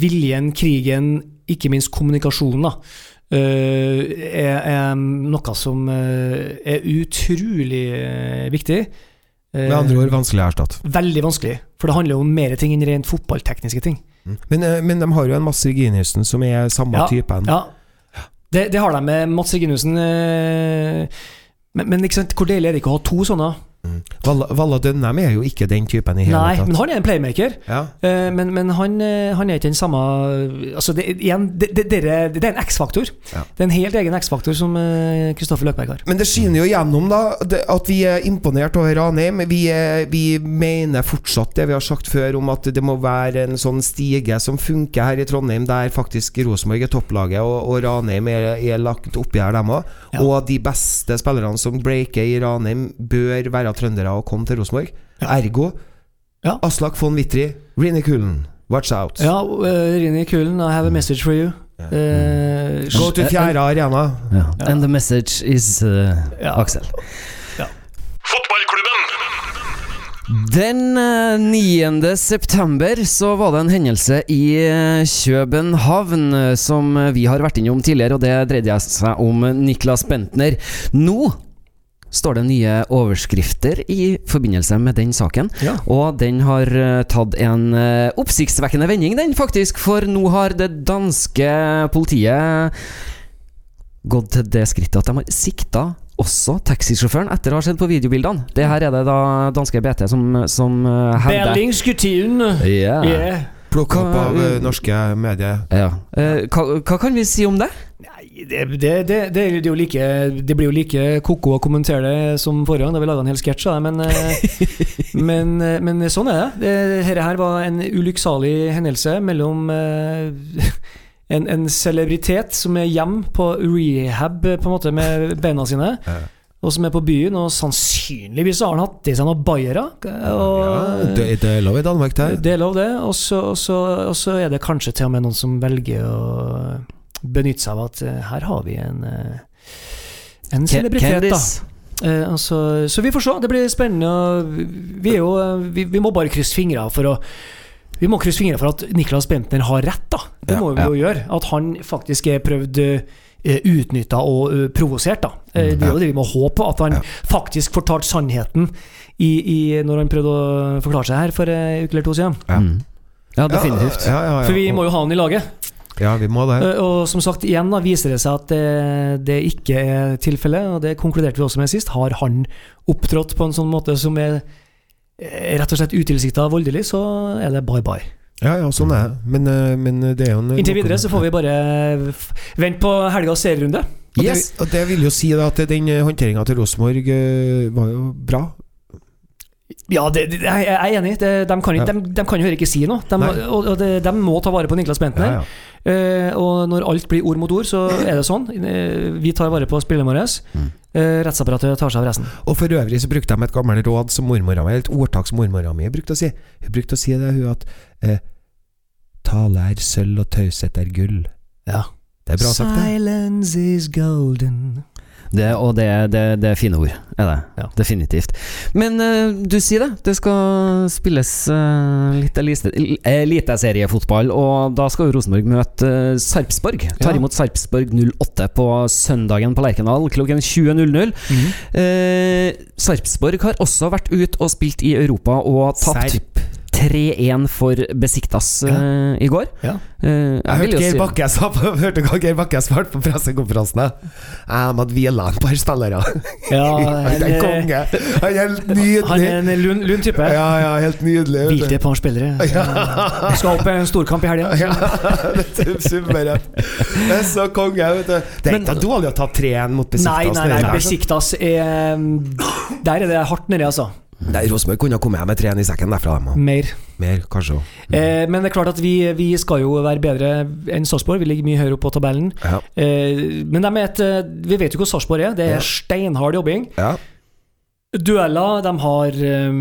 viljen, krigen, ikke minst kommunikasjonen, da, er, er noe som er utrolig viktig. Eh, med andre ord vanskelig å erstatte. Veldig vanskelig, for det handler jo om mer ting enn rent fotballtekniske ting. Men, eh, men de har jo en Mats Reginiussen som er samme Ja, typen. Ja, det, det har de med Mats Reginussen. eh, Men, men ikke sant, hvor deilig er det ikke å ha to sånne? Mm. Valla, Valla Dønnem er jo ikke den typen i hele Nei, tatt. men han er en playmaker. ja. Uh, Men, men han, eh, han er ikke den samme Altså, det, igjen, det, det, det, er- en X-faktor. Ja. Det er en helt egen X-faktor som Kristoffer Kristoffer Løkberg har. Men det skinner jo gjennom da at vi er imponert over Ranheim. Vi, vi mener fortsatt det vi har sagt før om at det må være en sånn stige som funker her i Trondheim, der faktisk Rosenborg er topplaget og, og Ranheim er, er lagt oppi her, dem òg. Ja. Og de beste spillerne som breaker i Ranheim, bør være trøndere og kom til Rosenborg. Ergo Ja. Aslak von Wittry, Rini Kulen, watch out. Ja, uh, Rini Kulen, I have a message for you. Uh, Gå til fjerde arena. Ja. And the message is uh, Ja. Aksel. Fotballklubben! Den eh, 9. september så var det en hendelse i eh, København eh, som vi har vært innom tidligere, og det dreide seg om Niklas Bentner. Nå står det nye overskrifter i forbindelse med den saken. Ja. Og den har eh, tatt en eh, oppsiktsvekkende vending, den faktisk. For nå har det danske politiet gått til det skrittet at de har sikta også taxisjåføren etter å ha sett på videobildene. Det her er det da danske BT som, som eh, hevder. Yeah. Plukka opp av norske medier. ja. Eh, hva, hva kan vi si om det? Det, det, det, det, er jo like, det blir jo like ko-ko å kommentere det som forrige gang, da vi laga en hel sketsj av det, men, eh, men, eh, men sånn er det. det. Dette her var en ulykksalig hendelse mellom eh, en, en celebritet som er hjemme på rehab på en måte med beina sine, og som er på byen, og sannsynligvis har han hatt i seg noen bayere. Ja, det, det er lov i Danmark, det. det er lov, det. Og så, og, så, og så er det kanskje til og med noen som velger å benytte seg av at eh, her har vi en eh, en celebritet, da. Eh, altså, så vi får se. Det blir spennende. Vi, er jo, eh, vi, vi må bare krysse fingra for å vi må krysse fingra for at Niklas Bentner har rett, da. Det Ja, må vi jo gjøre. At han faktisk er prøvd uh, utnytta og uh, provosert, da. Eh, det er jo det vi må håpe. At han Ja. faktisk fortalte sannheten i, i, når han prøvde å forklare seg her for en uke eller to siden. Ja. Mm. Ja, definitivt. Ja, ja, ja, For vi må jo ha han i laget. Ja, vi må det. Eh, Og som sagt, igjen da viser det seg at det, det ikke er tilfellet, og det konkluderte vi også med sist. Har han opptrådt på en sånn måte som er eh, rett og slett utilsikta voldelig, så er det bye bye. Ja, ja, sånn er det. Men, eh, men det er jo en Inntil videre så får vi bare vente på helgas serierunde. Yes. det, og det vil jo si at den håndteringa til Rosenborg eh, var jo bra. Ja, det, det, jeg er enig. Det, de, kan ikke, de, de kan jo ikke si noe. De, og og de må ta vare på Niklas Bentner. Ja, ja. Eh, og når alt blir ord mot ord, så er det sånn. Eh, vi tar vare på spillerne våre. Mm. Eh, rettsapparatet tar seg av resten. Og for øvrig så brukte de et gammelt råd som mormora mi, et ordtak som mormora mi brukte å si. Hun brukte å si det, hun, at eh, tale er sølv og taushet er gull. Ja. Det er bra sagt, det. Silence is golden. Det, og det, det, det er fine ord, er det. Ja. Definitivt. Men uh, du sier det. Det skal spilles uh, litt elite- eliteseriefotball, og da skal jo Rosenborg møte uh, Sarpsborg. Tar Ja. imot Sarpsborg 08 på søndagen på Lerkendal klokken 20.00. Mhm. Uh, Sarpsborg har også vært ute og spilt i Europa og tapt Serp. 3-1 for Besiktas uh, i går. Ja. Uh, Jeg hørte Geir Bakke sa på, hørte hva Geir Bakke svarte på pressekonferansen. Jeg måtte hvile et par spillere. Ja, Han er en, konge. Han er helt han er en lund, lun type. Ja, ja, helt nydelig. Hvilte et par spillere. Skal opp i en storkamp i helga. Ja, det er suverent. Det er så konge, vet du. Det er ikke dårlig å ta 3-1 mot Besiktas. Nei, nei, nei. Besiktas er Der er det hardt nedi, altså. Nei, Rosenborg kunne ha kommet hjem med 3-1 i sekken derfra. dem. Mer. Mer, kanskje mm. Eh, men det er klart at vi, vi skal jo være bedre enn Sarpsborg. Vi ligger mye høyere opp på tabellen. Ja. Eh, men de et, eh, vi vet jo hvor Sarpsborg er. Det er Ja. steinhard jobbing. Ja. Dueller, de har eh,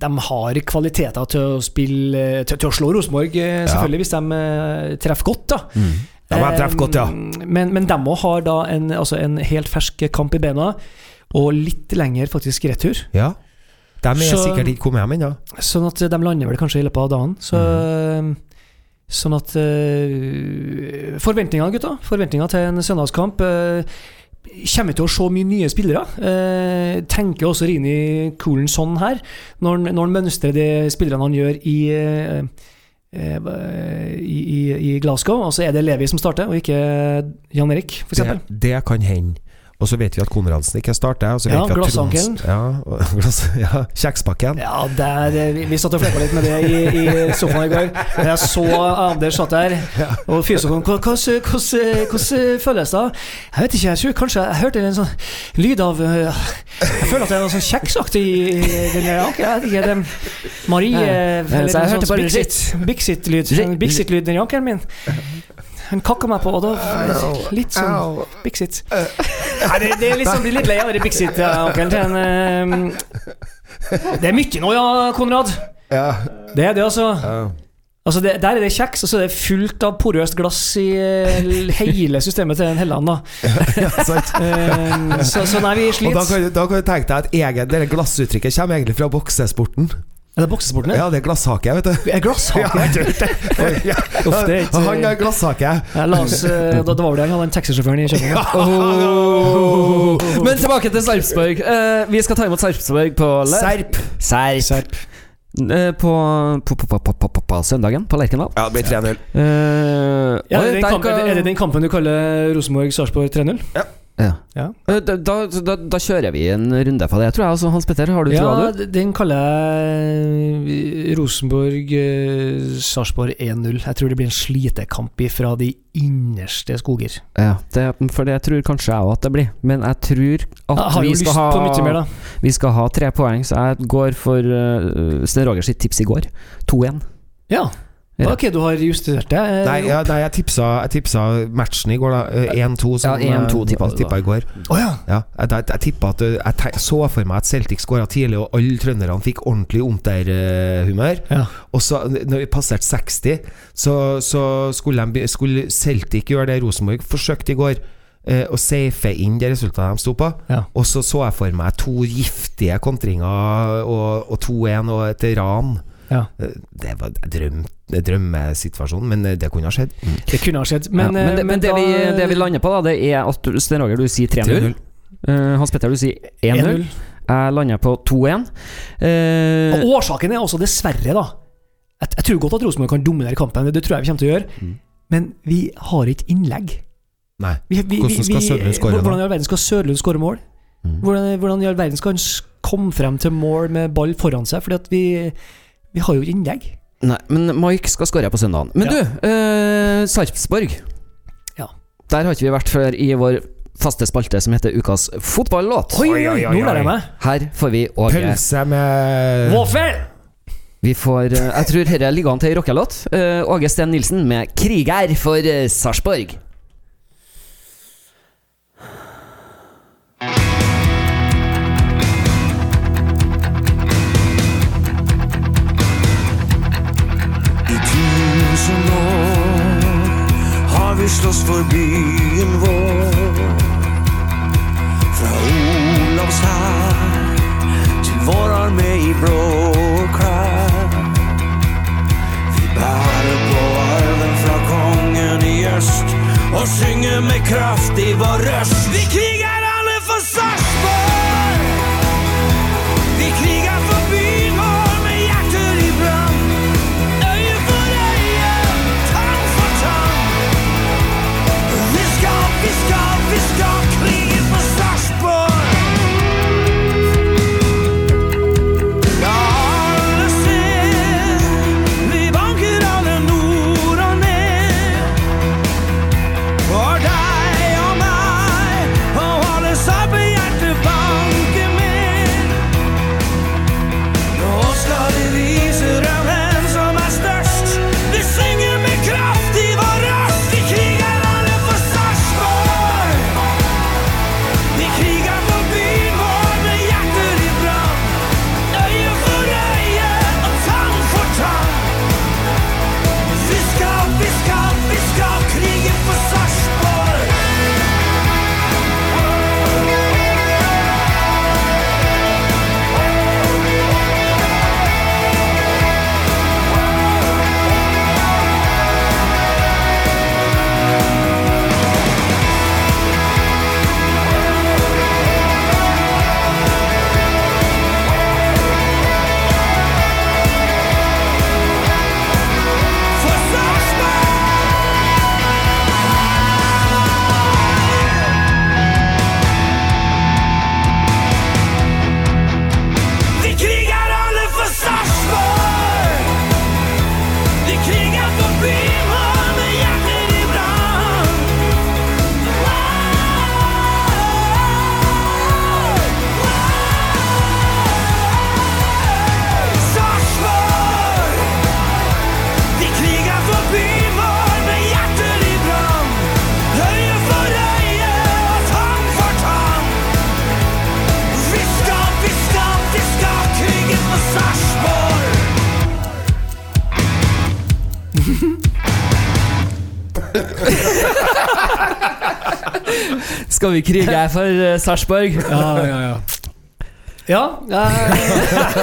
de har kvaliteter til å spille Til, til å slå Rosenborg, eh, selvfølgelig, hvis de treffer godt. da De har treffet godt, ja. Men, men de òg har da en, altså en helt fersk kamp i bena, og litt lenger faktisk retur. ja. De er Så- sikkert ikke kommet hjem ennå. Sånn at de lander vel kanskje i løpet av dagen. Så, Mm. Sånn at uh, Forventningene, gutta. Forventningene til en søndagskamp. Uh, Kommer til å se mye nye spillere. Eh, tenker også Rini Coolen sånn her, når når han mønstrer de spillerne han gjør i, eh, eh, i, i, i Glasgow. Og så er det Levi som starter, og ikke Jan Erik, f.eks. Det, det kan hende. Og så vet vi at Konradsen ikke starter. Og så vet Ja, vi at glassankelen. Ja, glass, ja, kjekspakken. Ja, der, eh, vi, vi satt og flekka litt med det i, i sofaen i går. Jeg så Anders satt der, og kom. Hvordan føles det? Jeg vet ikke, jeg tror kanskje jeg hørte en sånn lyd av eh, Jeg føler at det er noe sånn kjeksaktig i den Marie Ja. eh, så jeg hørte bare Bixit- Bixit-lyd. Bixit-lyd den ankelen min. Han kakka meg på, og da Litt sånn. Bixit. Nei, det, det liksom blir litt lei av det Bixit-ankelen til en eh, Det er mye nå, ja, Konrad. Ja. Det er det, altså. Ja. altså det, der er det kjeks, og så er det fullt av porøst glass i eh, hele systemet til en Helland. Da. Ja, sant. Eh, så, så nei, vi sliter. da kan du tenke deg at egen, dette glassuttrykket kommer egentlig fra boksesporten. Er det boksesporten? Ja, det er glasshake, vet du. Er glasshake? Ja, vet du. ja. Uff, det er Han er glasshake. Ja, la oss, eh, det var vel det han den taxisjåføren i København. Oh. Oh. Men tilbake til Sarpsborg. Eh, vi skal ta imot Sarpsborg på Serp. Serp. Serp. På, på, på, på, søndagen på Lerkendal. Ja, det blir 3-0. Eh, er, det den kampen du kaller Rosenborg-Sarpsborg 3-0? Ja ja. ja. Da, da, da, da kjører vi en runde på det, tror jeg. Altså, Hans Petter, har du Ja, troa, du? den kaller jeg Rosenborg-Sarpsborg 1-0. Jeg tror det blir en slitekamp fra de innerste skoger. Ja, det, for det tror kanskje jeg òg at det blir. Men jeg tror at jeg vi skal, ha, mer, vi skal ha tre poeng, så jeg går for uh, Sten Rogers sitt tips i går. 2-1. Ja. Ja. Ok, du har justert det. eh, Nei, ja, nei jeg, tipsa, jeg tipsa matchen i går, da. Eh, 1-2, som Ja, 1-2 eh, tippa i går. Oh, ja. Ja, jeg, jeg, tippa at jeg, Jeg så for meg at Celtic skåra tidlig, og alle trønderne fikk ordentlig ondt-der-humør. Ja. Og så, når vi passerte 60, så, så skulle, de, skulle Celtic gjøre det Rosenborg forsøkte i går. eh, Å safe inn det resultatet de sto på. Ja. Og så så jeg for meg to giftige kontringer og, og 2-1 og et ran. Ja. Eh, Det var drøm, drømmesituasjonen, men eh, det kunne ha skjedd. Det kunne ha skjedd. Men, ja, men, det, eh, men det, da- vi, det vi lander på, da Det er at Sten Roger, du sier 3-0. 3-0. Eh, Hans Petter, du sier 1-0. 1-0. Jeg lander på 2-1. Uh, Og årsaken er også dessverre, da Jeg, jeg tror godt at Rosenborg kan dominere kampen, det, tror jeg vi kommer til å gjøre. Mm. Men vi har ikke innlegg. Nei. Vi, vi, Hvordan skal Sørlund skåre da? Hvordan i all verden skal Sørlund skåre mål? Mm. Hvordan, hvordan i all verden skal han komme frem til mål med ball foran seg? Fordi at vi, vi har jo ikke innlegg. Nei, men Mike skal skåre på søndagen. Men Ja. du, eh, Sarpsborg. Ja. Der har ikke vi vært før i vår faste spalte som heter Ukas fotballåt. Oi, Oi, oi, oi, nå lærer jeg oi. meg. Her får vi Åge Pølse med Waffel! Vi får eh, Jeg tror dette ligger an til ei rockelåt. Eh, Åge Steen Nilsen med 'Kriger for eh, Sarpsborg'. vi slåss for byen vår. Fra Olavshær til vår armé i blå klær. Vi bærer på arven fra kongen i øst og synger med kraft i vår røst. Vi kriger Skal vi krige her for uh, Sarpsborg? Ja, ja, ja. Ja, eh,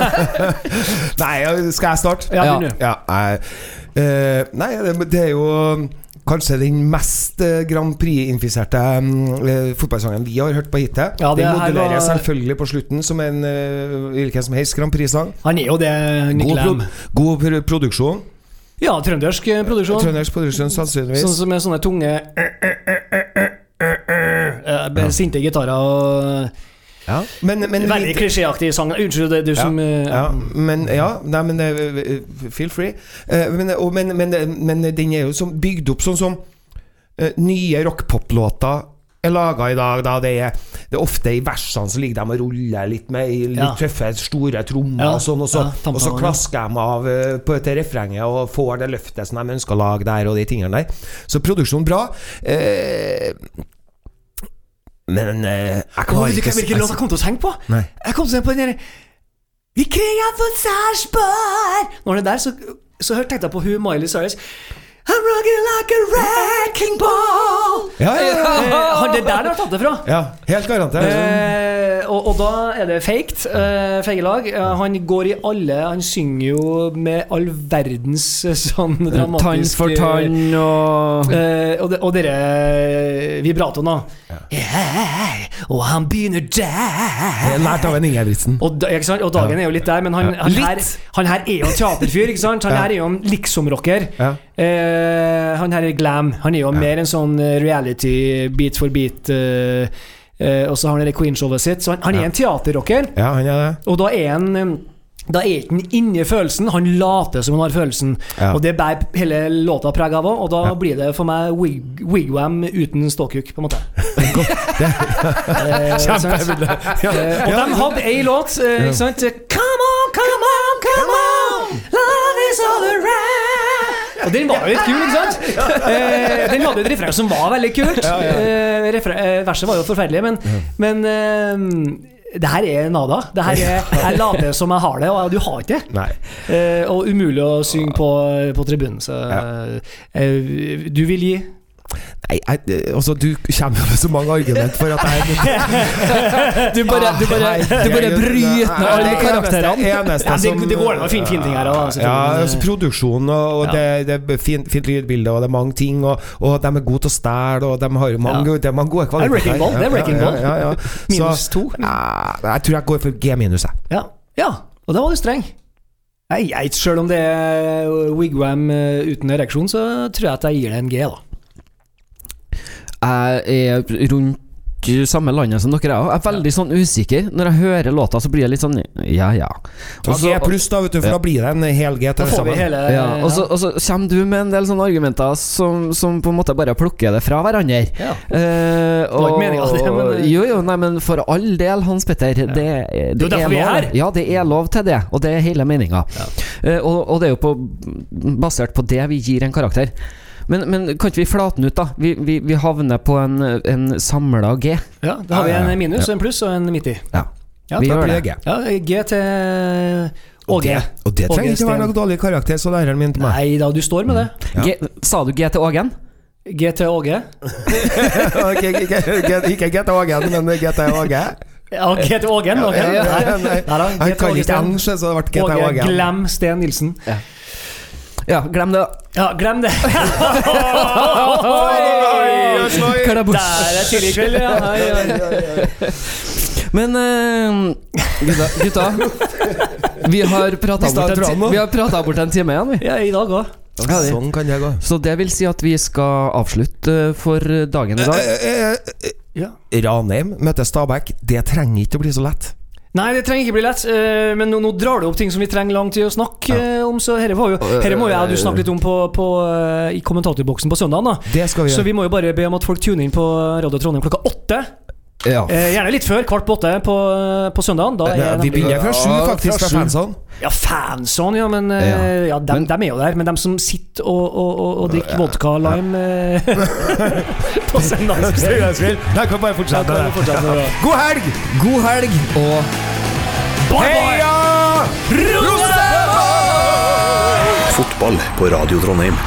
Nei, skal jeg starte? ja, Ja. begynn du. Ja, jeg, eh, nei, det, det er jo kanskje den mest eh, Grand Prix-infiserte mm, fotballsangen vi har hørt på hittil. Ja, det den her modulerer var- selvfølgelig på slutten som en eh, hvilken som helst Grand Prix-sang. Han er jo det, God, pro god pro produksjon. Ja, trøndersk eh, produksjon. Trøndersk produksjon, sannsynligvis. Sånn som med sånne tunge eh, Sinte gitarer og Ja. Men, men Veldig klisjéaktig sang. Unnskyld, det er du som uh, ja, men ja, nei, men eh, Feel free. Uh, men, og, men, men, men den er jo som bygd opp sånn som eh, nye rockpop-låter er laga i dag. Da det, er, det er ofte i versene så ligger de og ruller litt med i litt Ja. tøffe, store trommer Ja, og sånn, og så, ja, og så klasker de av eh, på til refrenget og får det løftet som de ønsker å lage der, og de tingene der. Så produksjonen bra. Eh, men eh, jeg klarer ikke Hvilken låt jeg kom til å tenke på? Nei. Jeg kom til å tenke på den der Vi kringer for Sarpsborg Når det der, så, så tenkte jeg på hun Miley Cyrus I'm rocking like a wrecking ball Ja, ja, ja. eh, det der har tatt det fra ja helt garantert. Eh, og, og da er det faked, eh, feigelag. Eh, han går i alle Han synger jo med all verdens sånn dramatisk Tann for tann og Eh, og, det, og dere eh, vibratoen, da. Yeah, og han begynner der Lært av en Ingebrigtsen. og, da, og dagen er jo litt der, men han, han, her, han her er jo en teaterfyr. Ikke sant? Han Ja. her er jo en liksom-rocker. Ja. Eh, han her er glam. Han er jo mer en sånn eh, reality, beat for beat. eh, og så har han det Queen-showet sitt. Så han, han er en teaterrocker. Ja, han er det. Og da er han da er ikke han inni følelsen, han later som han har følelsen. Ja. Og det bærer hele låta preg av òg, og da Ja. blir det for meg wig, wigwam uten ståkuk, på en måte. Kjempebilde. Ja. Og de hadde ei låt, ikke sant? Og den var jo litt kul, ikke sant? Eh, den hadde et refreng som var veldig kult. Eh, eh, verset var jo forferdelig, men, men eh, det her er nada. Det her er, jeg later som jeg har det, og du har ikke det. Eh, og umulig å synge på, på tribunen. Så eh, du vil gi Nei, jeg, altså, du kommer med så mange argument for at jeg Du bare, du bare, du bare bryter ned alle karakterene. Det Ja, det, det går an å finne fine ting her. da, Ja, altså produksjon og, og Ja. det, det er fint, fint lydbilde, og det er mange ting, og, og de er gode til å stjele, og de har mange, det er gode er kvaliteter. Det er Wrecking Ball. Ja. Minus to. jeg tror jeg går for G minus, jeg. Ja. ja, og da var du streng. Nei, selv om det er wigwam eh, uten ereksjon, så tror jeg at jeg gir det en G, da. Jeg er rundt samme landet som dere er. Jeg er veldig sånn usikker. Når jeg hører låta, så blir jeg litt sånn ja, ja. Og G pluss, da, vet du, for da blir det en hel G til får vi sammen. hele ja. Og, så, og så kommer du med en del sånne argumenter som, som på en måte bare plukker det fra hverandre. Ja. Eh, var ikke meninga, meningen, det, men- Jo, jo, nei, men for all del, Hans Petter. Det, det, Det er er lov. Ja, det er lov til det, og det er hele meninga. og, og det er jo på, basert på det vi gir en karakter. Men, men kan ikke vi flate den ut, da? Vi, vi, vi havner på en, en samla G. Ja, da har vi en minus, en pluss og en midt i. Ja. Ja, Vi gjør det. G. Ja, G til Og G. det, og det trenger ikke være Åge noe dårlig karakter, sa læreren min til meg. Nei da, du står med det. Ja. G, sa du G til Ågen? G til Åge. Ikke, G til Ågen, men G til Åge. Ja, G til Ågen. ok. Ja, ja, Nei, nei. nei Han Åge ikke. N, så det ble G til Ågen. glem Sten Nilsen. Ja, glem det. Ja, glem det. Hva det bort? Der er tidlig kveld, ja. Oi, oi, oi. Men uh, gutta, gutta Vi har prata bort, en bort time igjen, vi. Ja, i dag òg. Ja, Sånn kan det gå. Så det vil si at vi skal avslutte eh, for dagen i dag. Eh, eh, Ja. eh, Ranheim møter Stabæk. Det trenger ikke å bli så lett. Nei, det trenger ikke bli lett, eh, men nå, nå drar du opp ting som vi trenger lang tid å snakke ja. om, så dette jo Dette må jo jeg du snakke litt om på, på, eh, i kommentatorboksen på vi Så vi må jo bare be om at folk tuner inn på Radio Trondheim klokka åtte. Ja. Eh, gjerne litt før, kvart på åtte på, på søndagen. Da er Ja, vi begynner fra sju, faktisk, fra fra. Ja, fansene, ja, men ja. ja, dem, Men- dem er jo der. Men dem som sitter og, og, og, og drikker vodka lime eh, på søndagskveld Der kan bare fortsette. kan fortsette. God helg! God helg og Heia! Fotball på Radio Trondheim.